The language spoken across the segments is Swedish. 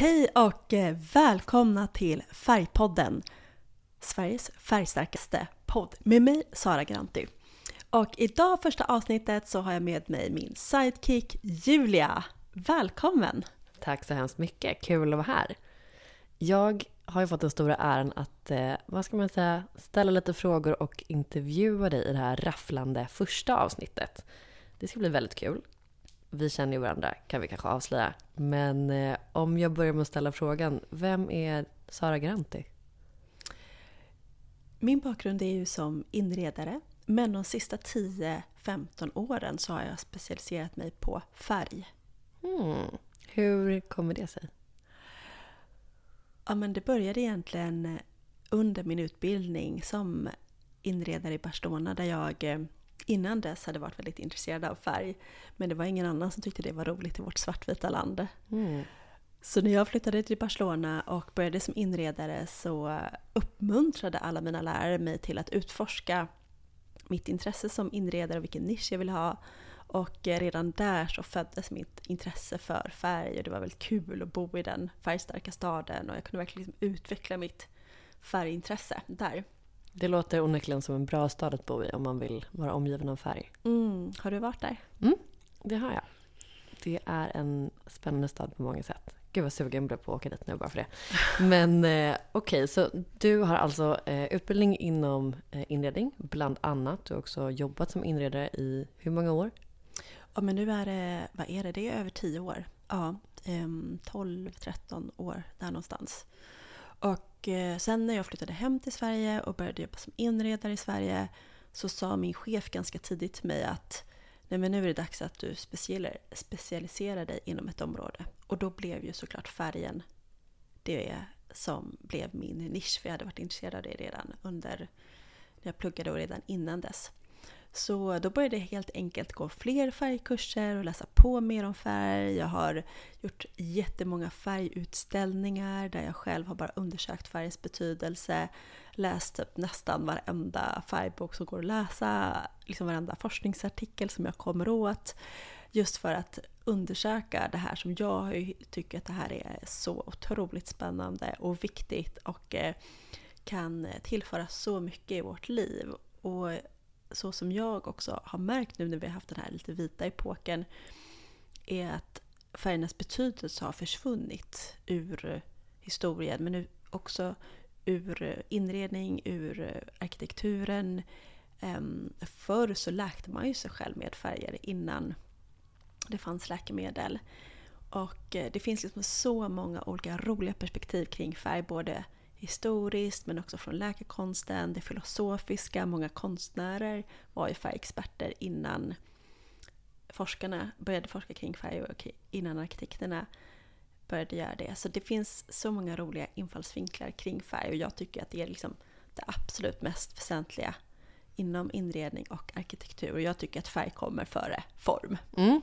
Hej och eh, välkomna till Färgpodden! Sveriges färgstarkaste podd med mig Sara Granti. Och idag första avsnittet så har jag med mig min sidekick Julia. Välkommen! Tack så hemskt mycket, kul att vara här. Jag har ju fått den stora äran att, eh, vad ska man säga, ställa lite frågor och intervjua dig i det här rafflande första avsnittet. Det ska bli väldigt kul. Vi känner ju varandra, kan vi kanske avslöja. Men eh, om jag börjar med att ställa frågan, vem är Sara Granti? Min bakgrund är ju som inredare, men de sista 10-15 åren så har jag specialiserat mig på färg. Hmm. Hur kommer det sig? Ja, men det började egentligen under min utbildning som inredare i Barcelona där jag eh, innan dess hade varit väldigt intresserad av färg. Men det var ingen annan som tyckte det var roligt i vårt svartvita land. Mm. Så när jag flyttade till Barcelona och började som inredare så uppmuntrade alla mina lärare mig till att utforska mitt intresse som inredare och vilken nisch jag ville ha. Och redan där så föddes mitt intresse för färg och det var väldigt kul att bo i den färgstarka staden och jag kunde verkligen liksom utveckla mitt färgintresse där. Det låter onekligen som en bra stad att bo i om man vill vara omgiven av färg. Mm. Har du varit där? Mm, det har jag. Det är en spännande stad på många sätt. Gud vad sugen jag blev på att åka dit nu bara för det. Men eh, okej, okay, så du har alltså eh, utbildning inom eh, inredning bland annat. Du har också jobbat som inredare i hur många år? Ja men nu är det, vad är det, det är över tio år. Ja, eh, 12-13 år där någonstans. Och eh, sen när jag flyttade hem till Sverige och började jobba som inredare i Sverige så sa min chef ganska tidigt till mig att nej men nu är det dags att du specialiserar dig inom ett område. Och då blev ju såklart färgen det som blev min nisch, för jag hade varit intresserad av det redan under när jag pluggade och redan innan dess. Så då började jag helt enkelt gå fler färgkurser och läsa på mer om färg. Jag har gjort jättemånga färgutställningar där jag själv har bara undersökt färgens betydelse. Läst typ nästan varenda färgbok som går att läsa, liksom varenda forskningsartikel som jag kommer åt. Just för att undersöka det här som jag tycker att det här är så otroligt spännande och viktigt och eh, kan tillföra så mycket i vårt liv. Och så som jag också har märkt nu när vi har haft den här lite vita epoken är att färgernas betydelse har försvunnit ur historien men också ur inredning, ur arkitekturen. Ehm, förr så läkte man ju sig själv med färger innan det fanns läkemedel. Och eh, det finns liksom så många olika roliga perspektiv kring färg, både historiskt men också från läkarkonsten, det filosofiska. Många konstnärer var ju färgexperter innan forskarna började forska kring färg och innan arkitekterna började göra det. Så det finns så många roliga infallsvinklar kring färg och jag tycker att det är liksom det absolut mest väsentliga inom inredning och arkitektur. Och jag tycker att färg kommer före form. Mm.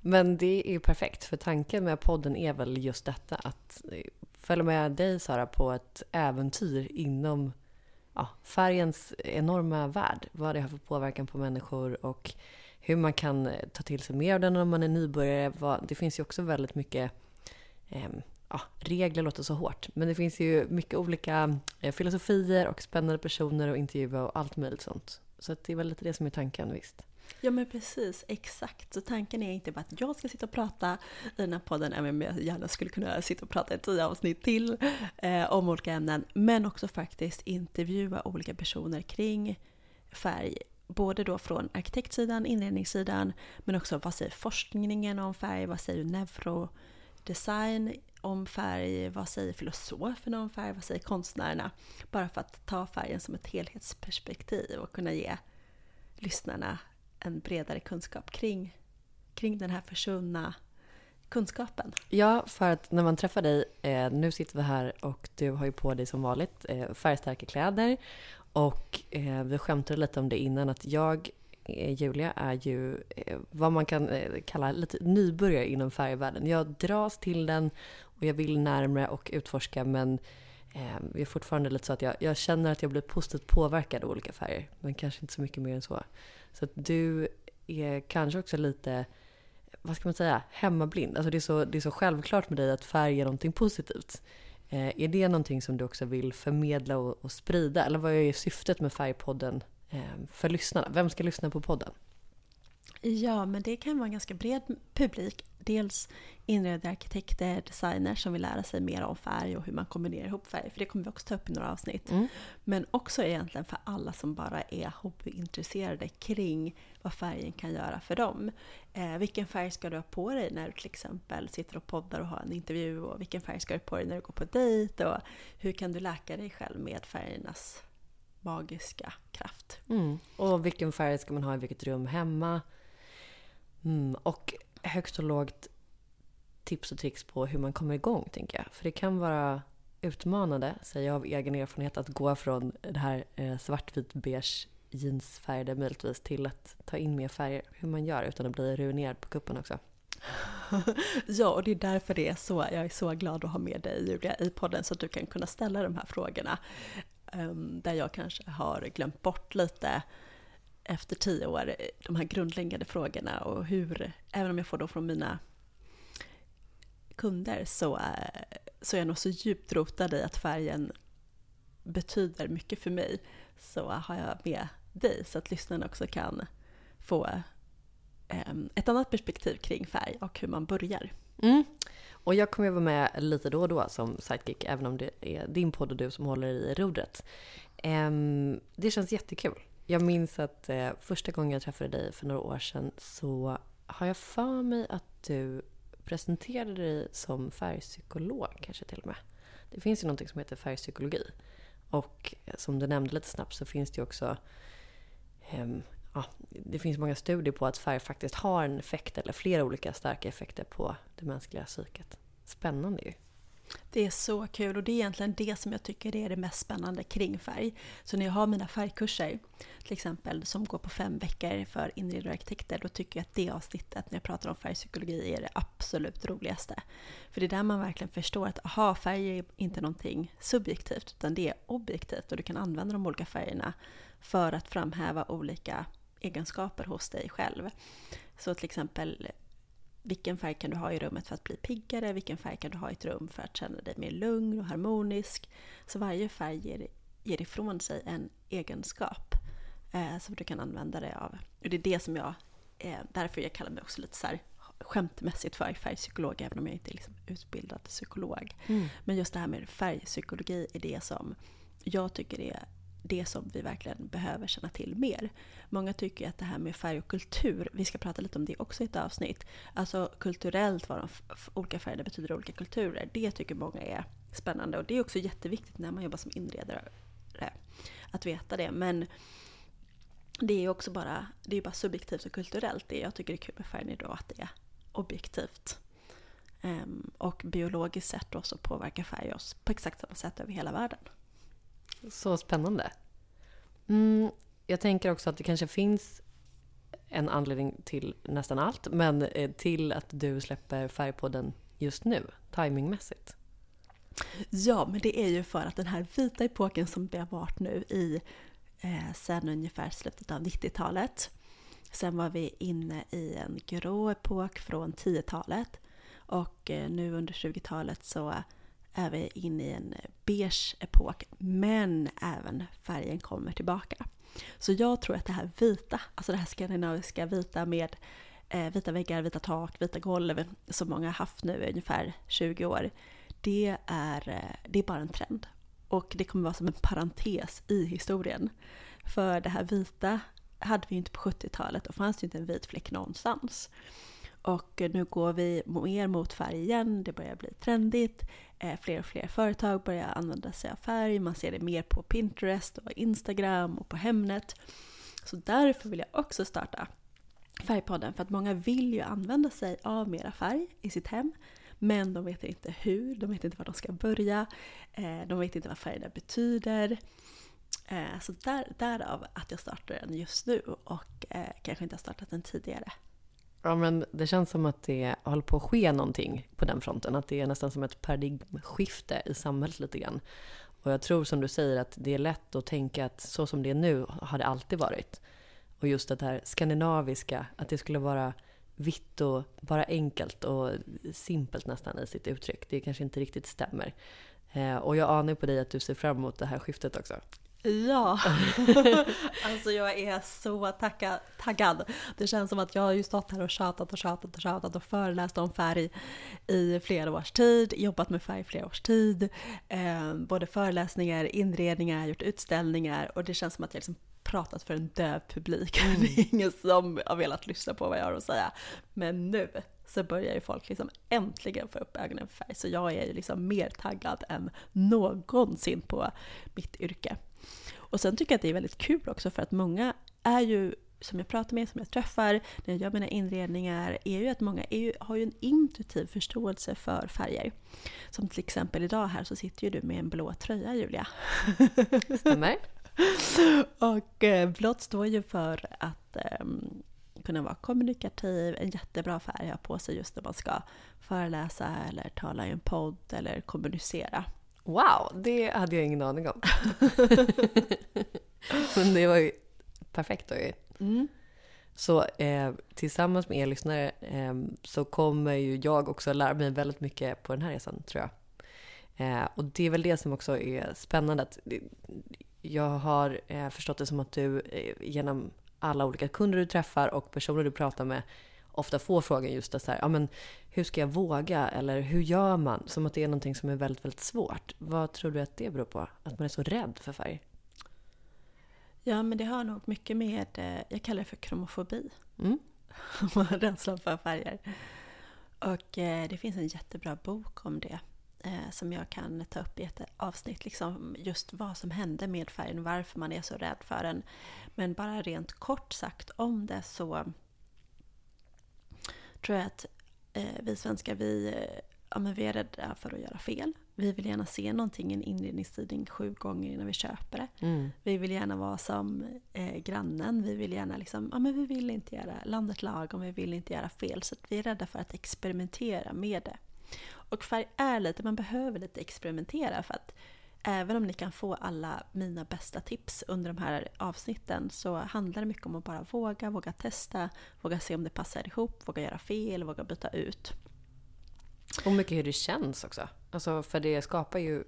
Men det är ju perfekt, för tanken med podden är väl just detta att eh, följa med dig Sara på ett äventyr inom ja, färgens enorma värld. Vad det har för påverkan på människor och hur man kan eh, ta till sig mer av den om man är nybörjare. Det finns ju också väldigt mycket eh, ja, regler låter så hårt, men det finns ju mycket olika eh, filosofier och spännande personer och intervjua och allt möjligt sånt. Så det är väl lite det som är tanken, visst. Ja men precis, exakt. Så tanken är inte bara att jag ska sitta och prata i den här podden, även om jag gärna skulle kunna sitta och prata i tio avsnitt till eh, om olika ämnen, men också faktiskt intervjua olika personer kring färg. Både då från arkitektsidan, inredningssidan, men också vad säger forskningen om färg, vad säger neurodesign om färg, vad säger filosoferna om färg, vad säger konstnärerna? Bara för att ta färgen som ett helhetsperspektiv och kunna ge lyssnarna en bredare kunskap kring, kring den här försvunna kunskapen. Ja, för att när man träffar dig, eh, nu sitter vi här och du har ju på dig som vanligt eh, färgstarka kläder och eh, vi skämtade lite om det innan att jag eh, Julia är ju eh, vad man kan eh, kalla lite nybörjare inom färgvärlden. Jag dras till den och jag vill närmre och utforska men eh, det är fortfarande lite så att jag, jag, känner att jag blir positivt påverkad av olika färger. Men kanske inte så mycket mer än så. Så att du är kanske också lite, vad ska man säga, hemmablind. Alltså det är så, det är så självklart med dig att färg är någonting positivt. Eh, är det någonting som du också vill förmedla och, och sprida? Eller vad är syftet med Färgpodden eh, för lyssnarna? Vem ska lyssna på podden? Ja, men det kan vara en ganska bred publik. Dels inredare, arkitekter, designers som vill lära sig mer om färg och hur man kombinerar ihop färg. För det kommer vi också ta upp i några avsnitt. Mm. Men också egentligen för alla som bara är hobbyintresserade kring vad färgen kan göra för dem. Eh, vilken färg ska du ha på dig när du till exempel sitter och poddar och har en intervju? Och vilken färg ska du ha på dig när du går på dejt? Och hur kan du läka dig själv med färgernas magiska kraft? Mm. Och vilken färg ska man ha i vilket rum hemma? Mm, och högt och lågt tips och tricks på hur man kommer igång, tänker jag. För det kan vara utmanande, säger jag av egen erfarenhet, att gå från det här eh, svartvit beige jeansfärgade möjligtvis till att ta in mer färger. Hur man gör utan att bli ruinerad på kuppen också. ja, och det är därför det är så, jag är så glad att ha med dig Julia i podden så att du kan kunna ställa de här frågorna. Um, där jag kanske har glömt bort lite efter tio år, eh, de här grundläggande frågorna och hur, även om jag får dem från mina kunder så, eh, så är jag nog så djupt rotad i att färgen betyder mycket för mig. Så har jag med dig så att lyssnarna också kan få ehm, ett annat perspektiv kring färg och hur man börjar. Mm. Och jag kommer ju vara med lite då och då som sidekick, även om det är din podd och du som håller i rodret. Ehm, det känns jättekul. Jag minns att eh, första gången jag träffade dig för några år sedan så har jag för mig att du presenterade dig som färgpsykolog kanske till och med. Det finns ju någonting som heter färgpsykologi. Och eh, som du nämnde lite snabbt så finns det ju också eh, ja, det finns många studier på att färg faktiskt har en effekt eller flera olika starka effekter på det mänskliga psyket. Spännande ju. Det är så kul och det är egentligen det som jag tycker är det mest spännande kring färg. Så när jag har mina färgkurser, till exempel som går på fem veckor för inredare och arkitekter, då tycker jag att det avsnittet när jag pratar om färgpsykologi är det absolut roligaste. För det är där man verkligen förstår att aha, färg är inte någonting subjektivt, utan det är objektivt och du kan använda de olika färgerna för att framhäva olika egenskaper hos dig själv. Så till exempel vilken färg kan du ha i rummet för att bli piggare? Vilken färg kan du ha i ett rum för att känna dig mer lugn och harmonisk? Så varje färg ger, ger ifrån sig en egenskap eh, som du kan använda dig av. Och det är det som jag, eh, därför jag kallar mig också lite så här skämtmässigt för färgpsykolog, även om jag inte är liksom utbildad psykolog. Mm. Men just det här med färgpsykologi är det som jag tycker är det som vi verkligen behöver känna till mer. Många tycker att det här med färg och kultur, vi ska prata lite om det också i ett avsnitt. Alltså kulturellt vad de olika färgerna betyder i olika kulturer. Det tycker många är spännande och det är också jätteviktigt när man jobbar som inredare att veta det. Men det är ju också bara, det är bara subjektivt och kulturellt. Det jag tycker är kul med färgen är då att det är objektivt. Um, och biologiskt sett då så påverkar färg oss på exakt samma sätt över hela världen. Så spännande. Mm, jag tänker också att det kanske finns en anledning till nästan allt, men eh, till att du släpper Färgpodden just nu, timingmässigt. Ja, men det är ju för att den här vita epoken som vi har varit nu i eh, sen ungefär slutet av 90-talet. Sen var vi inne i en grå epok från 10-talet och eh, nu under 20-talet så är vi inne i en eh, beige epok, men även färgen kommer tillbaka. Så jag tror att det här vita, alltså det här skandinaviska vita med eh, vita väggar, vita tak, vita golv som många har haft nu i ungefär 20 år, det är, eh, det är bara en trend. Och det kommer vara som en parentes i historien. För det här vita hade vi inte på 70-talet, då fanns det inte en vit fläck någonstans. Och nu går vi mer mot färg igen, det börjar bli trendigt. Eh, fler och fler företag börjar använda sig av färg, man ser det mer på Pinterest och Instagram och på Hemnet. Så därför vill jag också starta Färgpodden, för att många vill ju använda sig av mera färg i sitt hem. Men de vet inte hur, de vet inte var de ska börja, eh, de vet inte vad färgerna betyder. Eh, så där, därav att jag startar den just nu och kanske inte har startat den tidigare. Ja, men det känns som att det håller på att ske någonting på den fronten. Att det är nästan som ett paradigmskifte i samhället lite grann. Och jag tror som du säger att det är lätt att tänka att så som det är nu har det alltid varit. Och just det här skandinaviska, att det skulle vara vitt och bara enkelt och simpelt nästan i sitt uttryck. Det kanske inte riktigt stämmer. Eh, och jag anar på dig att du ser fram emot det här skiftet också. Ja, alltså jag är så tacka, taggad. Det känns som att jag har ju stått här och tjatat och tjatat och tjatat och föreläst om färg i flera års tid, jobbat med färg i flera års tid. Eh, både föreläsningar, inredningar, gjort utställningar och det känns som att jag liksom pratat för en döv publik. Mm. Det är ingen som har velat lyssna på vad jag har att säga. Men nu så börjar ju folk liksom äntligen få upp ögonen för färg. Så jag är ju liksom mer taggad än någonsin på mitt yrke. Och sen tycker jag att det är väldigt kul också för att många är ju som jag pratar med, som jag träffar, när jag gör mina inredningar, är ju att många ju, har ju en intuitiv förståelse för färger. Som till exempel idag här så sitter ju du med en blå tröja Julia. Stämmer. och eh, blått står ju för att eh, kunna vara kommunikativ, en jättebra färg att ha på sig just när man ska föreläsa eller tala i en podd eller kommunicera. Wow, det hade jag ingen aning om. Men det var ju perfekt då ju. Mm. Så eh, tillsammans med er lyssnare eh, så kommer ju jag också lära mig väldigt mycket på den här resan tror jag. Eh, och det är väl det som också är spännande. Att jag har eh, förstått det som att du eh, genom alla olika kunder du träffar och personer du pratar med ofta får frågan just det så här, ja men hur ska jag våga? Eller hur gör man? Som att det är någonting som är väldigt, väldigt svårt. Vad tror du att det beror på? Att man är så rädd för färg? Ja, men det har nog mycket med, eh, jag kallar det för kromofobi. Mm. Rädslan för färger. Och eh, det finns en jättebra bok om det. Eh, som jag kan ta upp i ett avsnitt. Liksom just vad som händer med färgen, varför man är så rädd för den. Men bara rent kort sagt om det så tror jag att eh, vi svenskar, vi, eh, ja, men vi är rädda för att göra fel. Vi vill gärna se någonting i en inredningstidning sju gånger innan vi köper det. Mm. Vi vill gärna vara som eh, grannen. Vi vill gärna liksom, ja men vi vill inte göra landet lagom, vi vill inte göra fel. Så vi är rädda för att experimentera med det. Och färg är lite, man behöver lite experimentera för att även om ni kan få alla mina bästa tips under de här avsnitten så handlar det mycket om att bara våga, våga testa, våga se om det passar ihop, våga göra fel, våga byta ut. Och mycket hur det känns också. Alltså för det skapar ju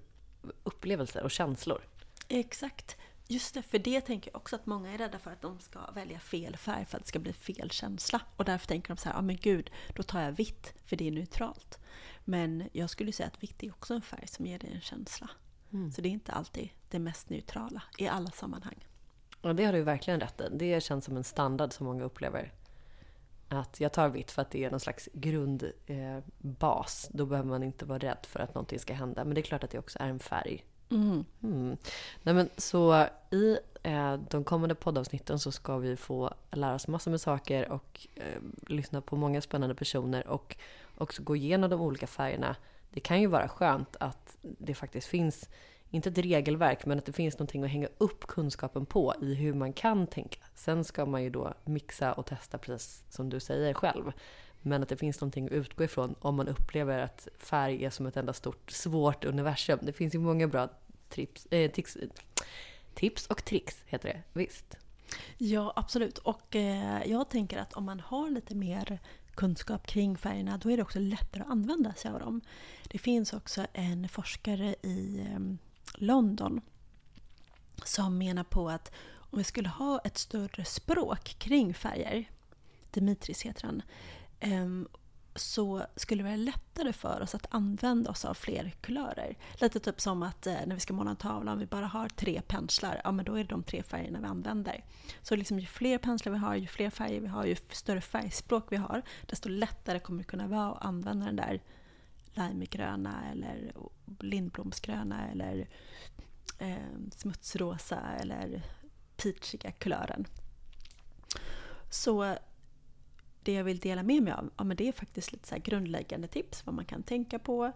upplevelser och känslor. Exakt. Just det, för det tänker jag också att många är rädda för att de ska välja fel färg för att det ska bli fel känsla. Och därför tänker de så här, ja ah, men gud, då tar jag vitt för det är neutralt. Men jag skulle säga att vitt är också en färg som ger dig en känsla. Mm. Så det är inte alltid det mest neutrala i alla sammanhang. Och det har du verkligen rätt i. Det känns som en standard som många upplever. Att jag tar vitt för att det är någon slags grundbas. Eh, Då behöver man inte vara rädd för att någonting ska hända. Men det är klart att det också är en färg. Mm. Mm. Nej, men, så i eh, de kommande poddavsnitten så ska vi få lära oss massor med saker och eh, lyssna på många spännande personer och också gå igenom de olika färgerna det kan ju vara skönt att det faktiskt finns, inte ett regelverk, men att det finns någonting att hänga upp kunskapen på i hur man kan tänka. Sen ska man ju då mixa och testa precis som du säger själv. Men att det finns någonting att utgå ifrån om man upplever att färg är som ett enda stort svårt universum. Det finns ju många bra trips, eh, tics, tips och tricks, heter det. Visst. Ja, absolut. Och eh, jag tänker att om man har lite mer kunskap kring färgerna, då är det också lättare att använda sig av dem. Det finns också en forskare i ehm, London som menar på att om vi skulle ha ett större språk kring färger, Dimitris heter han, ehm, så skulle det vara lättare för oss att använda oss av fler kulörer. Lite typ som att eh, när vi ska måla en tavla, om vi bara har tre penslar, ja men då är det de tre färgerna vi använder. Så liksom ju fler penslar vi har, ju fler färger vi har, ju större färgspråk vi har, desto lättare kommer det kunna vara att använda den där limegröna eller lindblomsgröna eller eh, smutsrosa eller peachiga kulören. Så det jag vill dela med mig av, ja, men det är faktiskt lite så grundläggande tips vad man kan tänka på.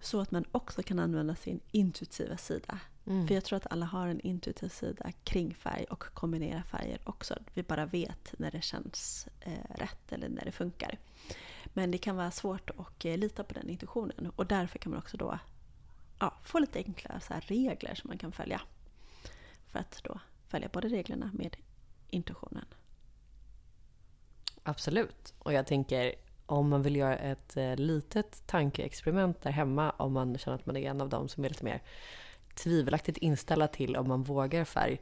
Så att man också kan använda sin intuitiva sida. Mm. För jag tror att alla har en intuitiv sida kring färg och kombinera färger också. Vi bara vet när det känns eh, rätt eller när det funkar. Men det kan vara svårt att eh, lita på den intuitionen och därför kan man också då ja, få lite enkla så regler som man kan följa. För att då följa både reglerna med intuitionen. Absolut. Och jag tänker om man vill göra ett eh, litet tankeexperiment där hemma om man känner att man är en av dem som är lite mer tvivelaktigt inställda till om man vågar färg.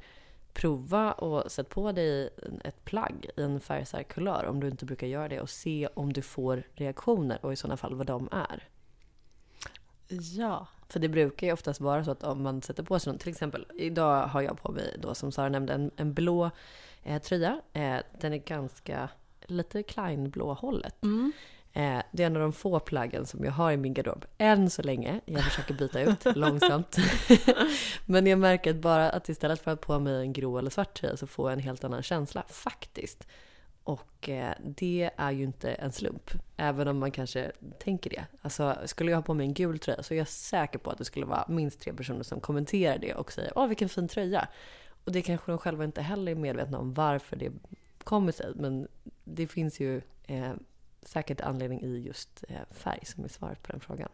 Prova och sätt på dig ett plagg i en färgstark kulör om du inte brukar göra det och se om du får reaktioner och i sådana fall vad de är. Ja. För det brukar ju oftast vara så att om man sätter på sig något, till exempel idag har jag på mig då som Sara nämnde en, en blå eh, tröja. Eh, den är ganska lite Kleinblå hållet. Mm. Eh, det är en av de få plaggen som jag har i min garderob än så länge. Jag försöker byta ut långsamt. Men jag märker att bara att istället för att på mig en grå eller svart tröja så får jag en helt annan känsla faktiskt. Och eh, det är ju inte en slump, även om man kanske tänker det. Alltså, skulle jag ha på mig en gul tröja så är jag säker på att det skulle vara minst tre personer som kommenterar det och säger “Åh, vilken fin tröja!” Och det kanske de själva inte heller är medvetna om varför det kommer sig. Men det finns ju eh, säkert anledning i just eh, färg som är svaret på den frågan.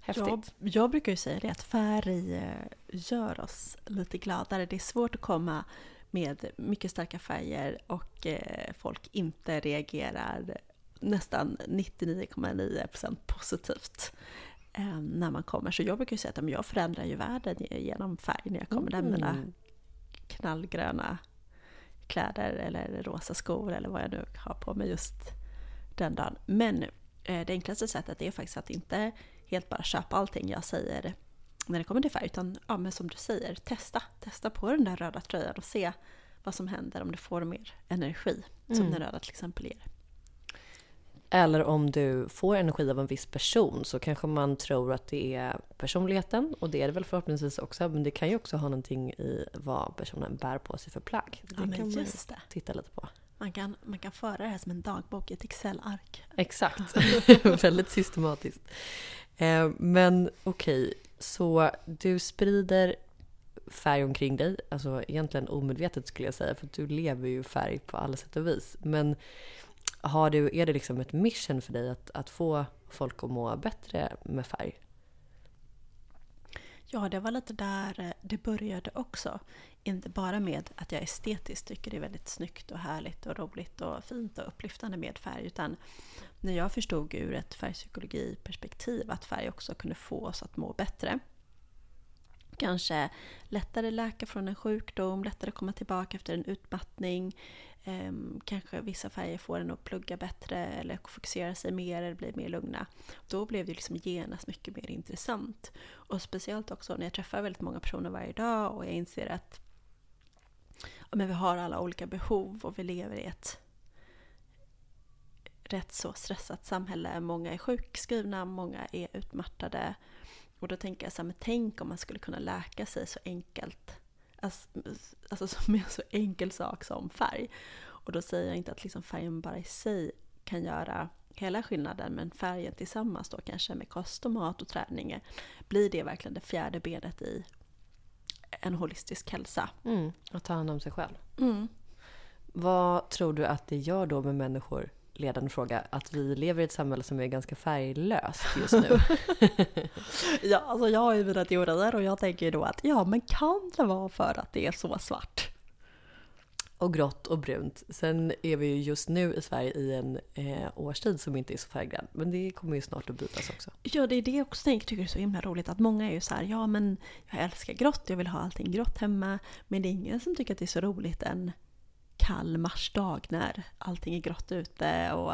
Häftigt. Jag, jag brukar ju säga det att färg eh, gör oss lite gladare. Det är svårt att komma med mycket starka färger och eh, folk inte reagerar nästan 99,9% positivt eh, när man kommer. Så jag brukar säga att jag förändrar ju världen genom färg när jag kommer mm. där med mina mm. knallgröna kläder eller rosa skor eller vad jag nu har på mig just den dagen. Men eh, det enklaste sättet är faktiskt att inte helt bara köpa allting jag säger när det kommer till färg. Utan ja, men som du säger, testa. Testa på den där röda tröjan och se vad som händer om du får mer energi. Mm. Som den röda till exempel ger. Eller om du får energi av en viss person så kanske man tror att det är personligheten och det är det väl förhoppningsvis också. Men det kan ju också ha någonting i vad personen bär på sig för plagg. Det ja, kan man titta lite på. Man kan, man kan föra det här som en dagbok i ett Excel-ark. Exakt, väldigt systematiskt. Eh, men okej, okay. så du sprider färg omkring dig, alltså egentligen omedvetet skulle jag säga, för du lever ju färg på alla sätt och vis. Men har du, är det liksom ett mission för dig att, att få folk att må bättre med färg? Ja, det var lite där eh, det började också. Inte bara med att jag estetiskt tycker det är väldigt snyggt och härligt och roligt och fint och upplyftande med färg. Utan när jag förstod ur ett färgpsykologiperspektiv att färg också kunde få oss att må bättre kanske lättare läka från en sjukdom, lättare komma tillbaka efter en utmattning. Eh, kanske vissa färger får en att plugga bättre eller fokusera sig mer eller bli mer lugna. Då blev det liksom genast mycket mer intressant. Och speciellt också när jag träffar väldigt många personer varje dag och jag inser att ja, men vi har alla olika behov och vi lever i ett rätt så stressat samhälle. Många är sjukskrivna, många är utmattade. Och då tänker jag så här, men tänk om man skulle kunna läka sig så enkelt. Alltså, alltså som en så enkel sak som färg. Och då säger jag inte att liksom färgen bara i sig kan göra hela skillnaden, men färgen tillsammans då kanske med kost och mat och träning, blir det verkligen det fjärde benet i en holistisk hälsa. Mm, att ta hand om sig själv. Mm. Vad tror du att det gör då med människor ledande fråga att vi lever i ett samhälle som är ganska färglöst just nu. ja, alltså jag har ju mina teorier och jag tänker då att ja, men kan det vara för att det är så svart? Och grått och brunt. Sen är vi ju just nu i Sverige i en eh, årstid som inte är så färggrann. Men det kommer ju snart att bytas också. Ja, det är det jag också tänker, tycker det är så himla roligt. Att många är ju så här, ja men jag älskar grått, jag vill ha allting grått hemma. Men det är ingen som tycker att det är så roligt än kall marsdag när allting är grått ute och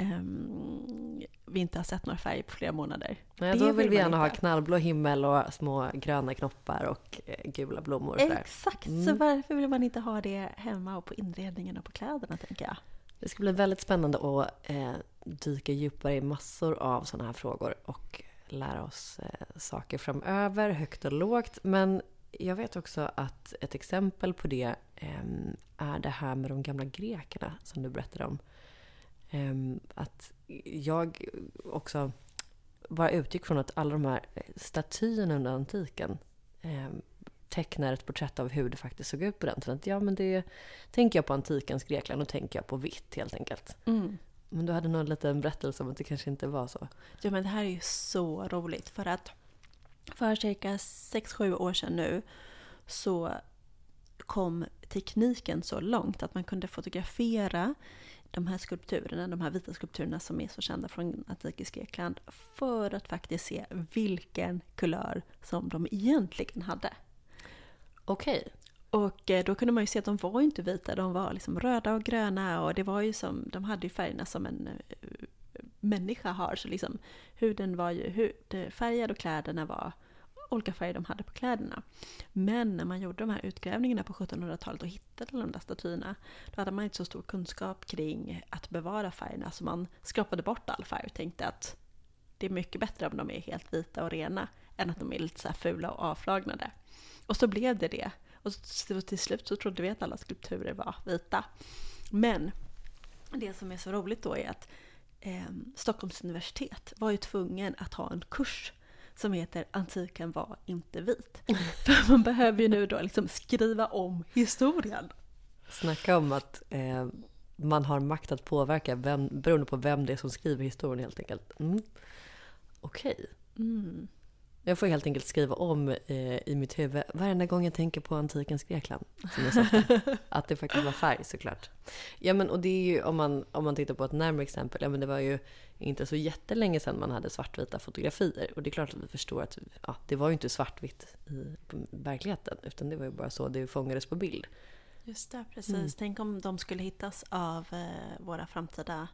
um, vi inte har sett några färger på flera månader. Nej, då vill vi gärna ha knallblå himmel och små gröna knoppar och eh, gula blommor. Och Exakt, mm. så varför vill man inte ha det hemma och på inredningen och på kläderna tänker jag. Det ska bli väldigt spännande att eh, dyka djupare i massor av sådana här frågor och lära oss eh, saker framöver, högt och lågt. Men jag vet också att ett exempel på det ehm, är det här med de gamla grekerna som du berättade om. Ehm, att jag också bara utgick från att alla de här statyerna under antiken ehm, tecknar ett porträtt av hur det faktiskt såg ut på den tiden. Ja, men det tänker jag på antikens Grekland och tänker jag på vitt helt enkelt. Mm. Men du hade någon liten berättelse om att det kanske inte var så. Ja, men det här är ju så roligt för att för cirka 6-7 år sedan nu så kom tekniken så långt att man kunde fotografera de här skulpturerna, de här vita skulpturerna som är så kända från antikens Grekland för att faktiskt se vilken kulör som de egentligen hade. Okej. Och eh, då kunde man ju se att de var inte vita, de var liksom röda och gröna och det var ju som, de hade ju färgerna som en eh, människa har. Så liksom huden var ju hudfärgad och kläderna var olika färger de hade på kläderna. Men när man gjorde de här utgrävningarna på 1700-talet och hittade de där statyerna, då hade man inte så stor kunskap kring att bevara färgerna, så man skrapade bort all färg och tänkte att det är mycket bättre om de är helt vita och rena än att de är lite så fula och avflagnade. Och så blev det det. Och till slut så trodde vi att alla skulpturer var vita. Men det som är så roligt då är att eh, Stockholms universitet var ju tvungen att ha en kurs som heter Antiken var inte vit. För man behöver ju nu då liksom skriva om historien. Snacka om att eh, man har makt att påverka vem, beroende på vem det är som skriver historien helt enkelt. Mm. Okej. Okay. Mm. Jag får helt enkelt skriva om eh, i mitt huvud varenda gång jag tänker på antikens Grekland. Att det faktiskt var färg såklart. Ja men och det är ju om man, om man tittar på ett närmare exempel. Ja men det var ju inte så jättelänge sedan man hade svartvita fotografier. Och det är klart att vi förstår att ja, det var ju inte svartvitt i verkligheten. Utan det var ju bara så det fångades på bild. Just det, precis. Mm. Tänk om de skulle hittas av eh, våra framtida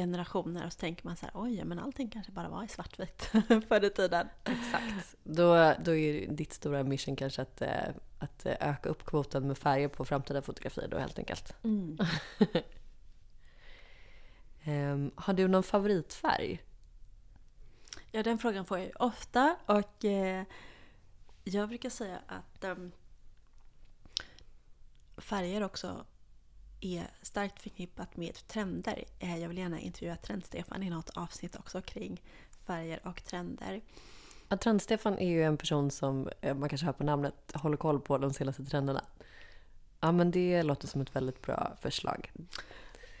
generationer och så tänker man så här, oj, men allting kanske bara var i svartvitt förr i tiden. Exakt. Då, då är ditt stora mission kanske att, eh, att öka upp kvoten med färger på framtida fotografier då helt enkelt. Mm. um, har du någon favoritfärg? Ja, den frågan får jag ju ofta och eh, jag brukar säga att um, färger också är starkt förknippat med trender. Eh, jag vill gärna intervjua Trend-Stefan i något avsnitt också kring färger och trender. Ja, Trend-Stefan är ju en person som, eh, man kanske hör på namnet, håller koll på de senaste trenderna. Ja, men det låter som ett väldigt bra förslag.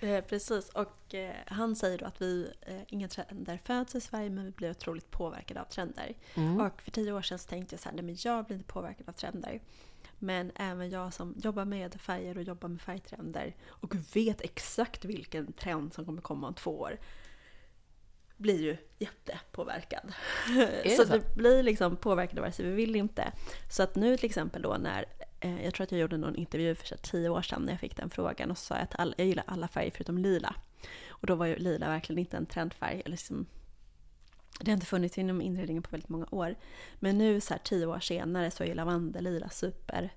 Eh, precis, och eh, han säger då att vi, eh, inga trender föds i Sverige men vi blir otroligt påverkade av trender. Mm. Och för tio år sedan så tänkte jag så här, nej men jag blir inte påverkad av trender. Men även jag som jobbar med färger och jobbar med färgtrender och vet exakt vilken trend som kommer komma om två år blir ju jättepåverkad. så, så det blir liksom påverkade vare sig vi vill inte. Så att nu till exempel då när, eh, jag tror att jag gjorde någon intervju för så tio år sedan när jag fick den frågan och sa att alla, jag gillar alla färger förutom lila. Och då var ju lila verkligen inte en trendfärg. Eller liksom, det har inte funnits inom inredningen på väldigt många år. Men nu så här tio år senare så är lavandellila super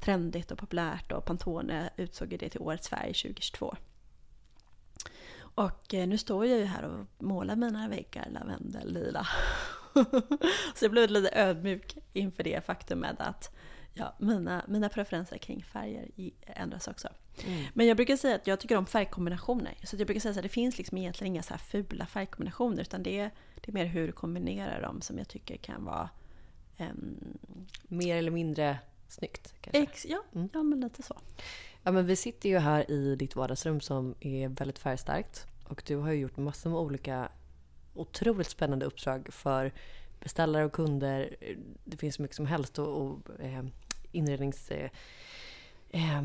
trendigt och populärt och Pantone utsåg det till årets färg 2022. Och eh, nu står jag ju här och målar mina väggar lavendellila. så jag blev lite ödmjuk inför det faktumet att ja, mina, mina preferenser kring färger ändras också. Mm. Men jag brukar säga att jag tycker om färgkombinationer. Så jag brukar säga att det finns liksom egentligen inga så här fula färgkombinationer utan det är, det är mer hur du kombinerar dem som jag tycker kan vara um, Mer eller mindre snyggt kanske? Ex, ja, mm. ja, men lite så. Ja, men vi sitter ju här i ditt vardagsrum som är väldigt färgstarkt. Och du har ju gjort massor med olika otroligt spännande uppdrag för beställare och kunder. Det finns mycket som helst och, och eh, inrednings... Eh, eh,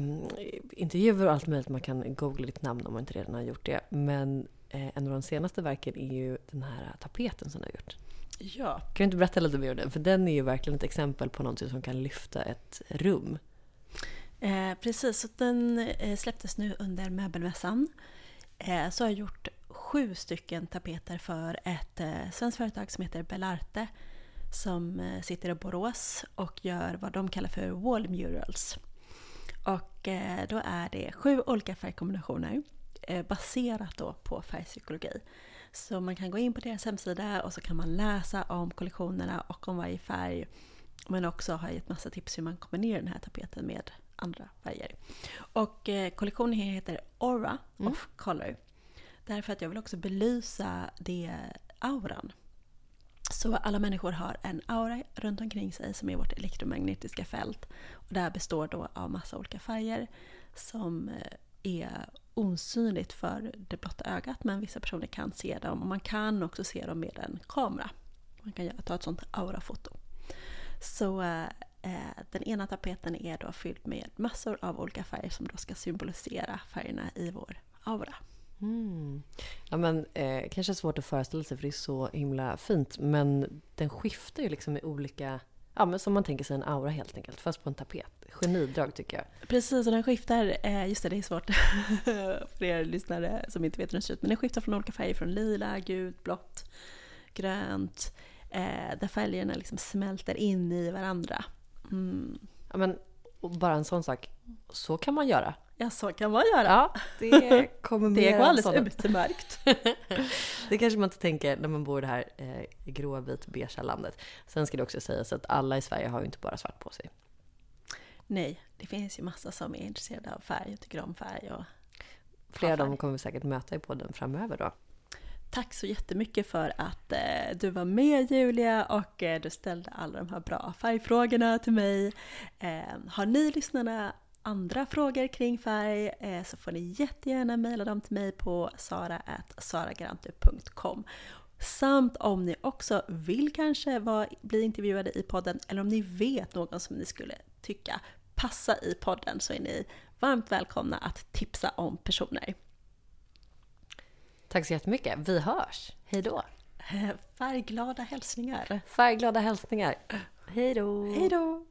intervjuer och allt möjligt. Man kan googla ditt namn om man inte redan har gjort det. Men en av de senaste verken är ju den här tapeten som du har gjort. Ja. Kan du inte berätta lite mer om den? För den är ju verkligen ett exempel på något som kan lyfta ett rum. Eh, precis, så den eh, släpptes nu under möbelmässan. Eh, så har jag gjort sju stycken tapeter för ett eh, svenskt företag som heter Belarte som eh, sitter i Borås och gör vad de kallar för wall murals. Och eh, då är det sju olika färgkombinationer eh, baserat då på färgpsykologi. Så man kan gå in på deras hemsida och så kan man läsa om kollektionerna och om varje färg. Men också har jag gett massa tips hur man kombinerar den här tapeten med andra färger. Och eh, kollektionen heter Aura mm. of Color. Därför att jag vill också belysa det auran. Så alla människor har en aura runt omkring sig som är vårt elektromagnetiska fält. Och det här består då av massa olika färger som eh, är osynligt för det blotta ögat men vissa personer kan se dem och man kan också se dem med en kamera. Man kan ta ett sånt aurafoto. Så eh, eh, den ena tapeten är då fylld med massor av olika färger som då ska symbolisera färgerna i vår aura. Mm. Ja, men, eh, kanske svårt att föreställa sig för det är så himla fint. Men den skiftar ju liksom i olika... Ja, men som man tänker sig en aura helt enkelt, fast på en tapet. Genidrag tycker jag. Precis, och den skiftar, eh, just det, det är svårt för er lyssnare som inte vet hur den ser ut, men den skiftar från olika färger, från lila, gult, blått, grönt, eh, där färgerna liksom smälter in i varandra. Mm. Ja, men bara en sån sak, så kan man göra. Ja, så kan man göra. Ja, det kommer mer Det går alldeles sådana. utmärkt. Det kanske man inte tänker när man bor i det här eh, gråvit beigea landet. Sen ska det också sägas att alla i Sverige har ju inte bara svart på sig. Nej, det finns ju massa som är intresserade av färg och tycker om färg. Och... Flera av dem kommer vi säkert möta i podden framöver då. Tack så jättemycket för att eh, du var med Julia och eh, du ställde alla de här bra färgfrågorna till mig. Eh, har ni lyssnarna andra frågor kring färg eh, så får ni jättegärna mejla dem till mig på sara.saragrantu.com. Samt om ni också vill kanske bli intervjuade i podden eller om ni vet någon som ni skulle tycka passa i podden så är ni varmt välkomna att tipsa om personer. Tack så jättemycket. Vi hörs. Hej då. Eh, Färgglada hälsningar! Färgglada hälsningar. Hej då. Hej då!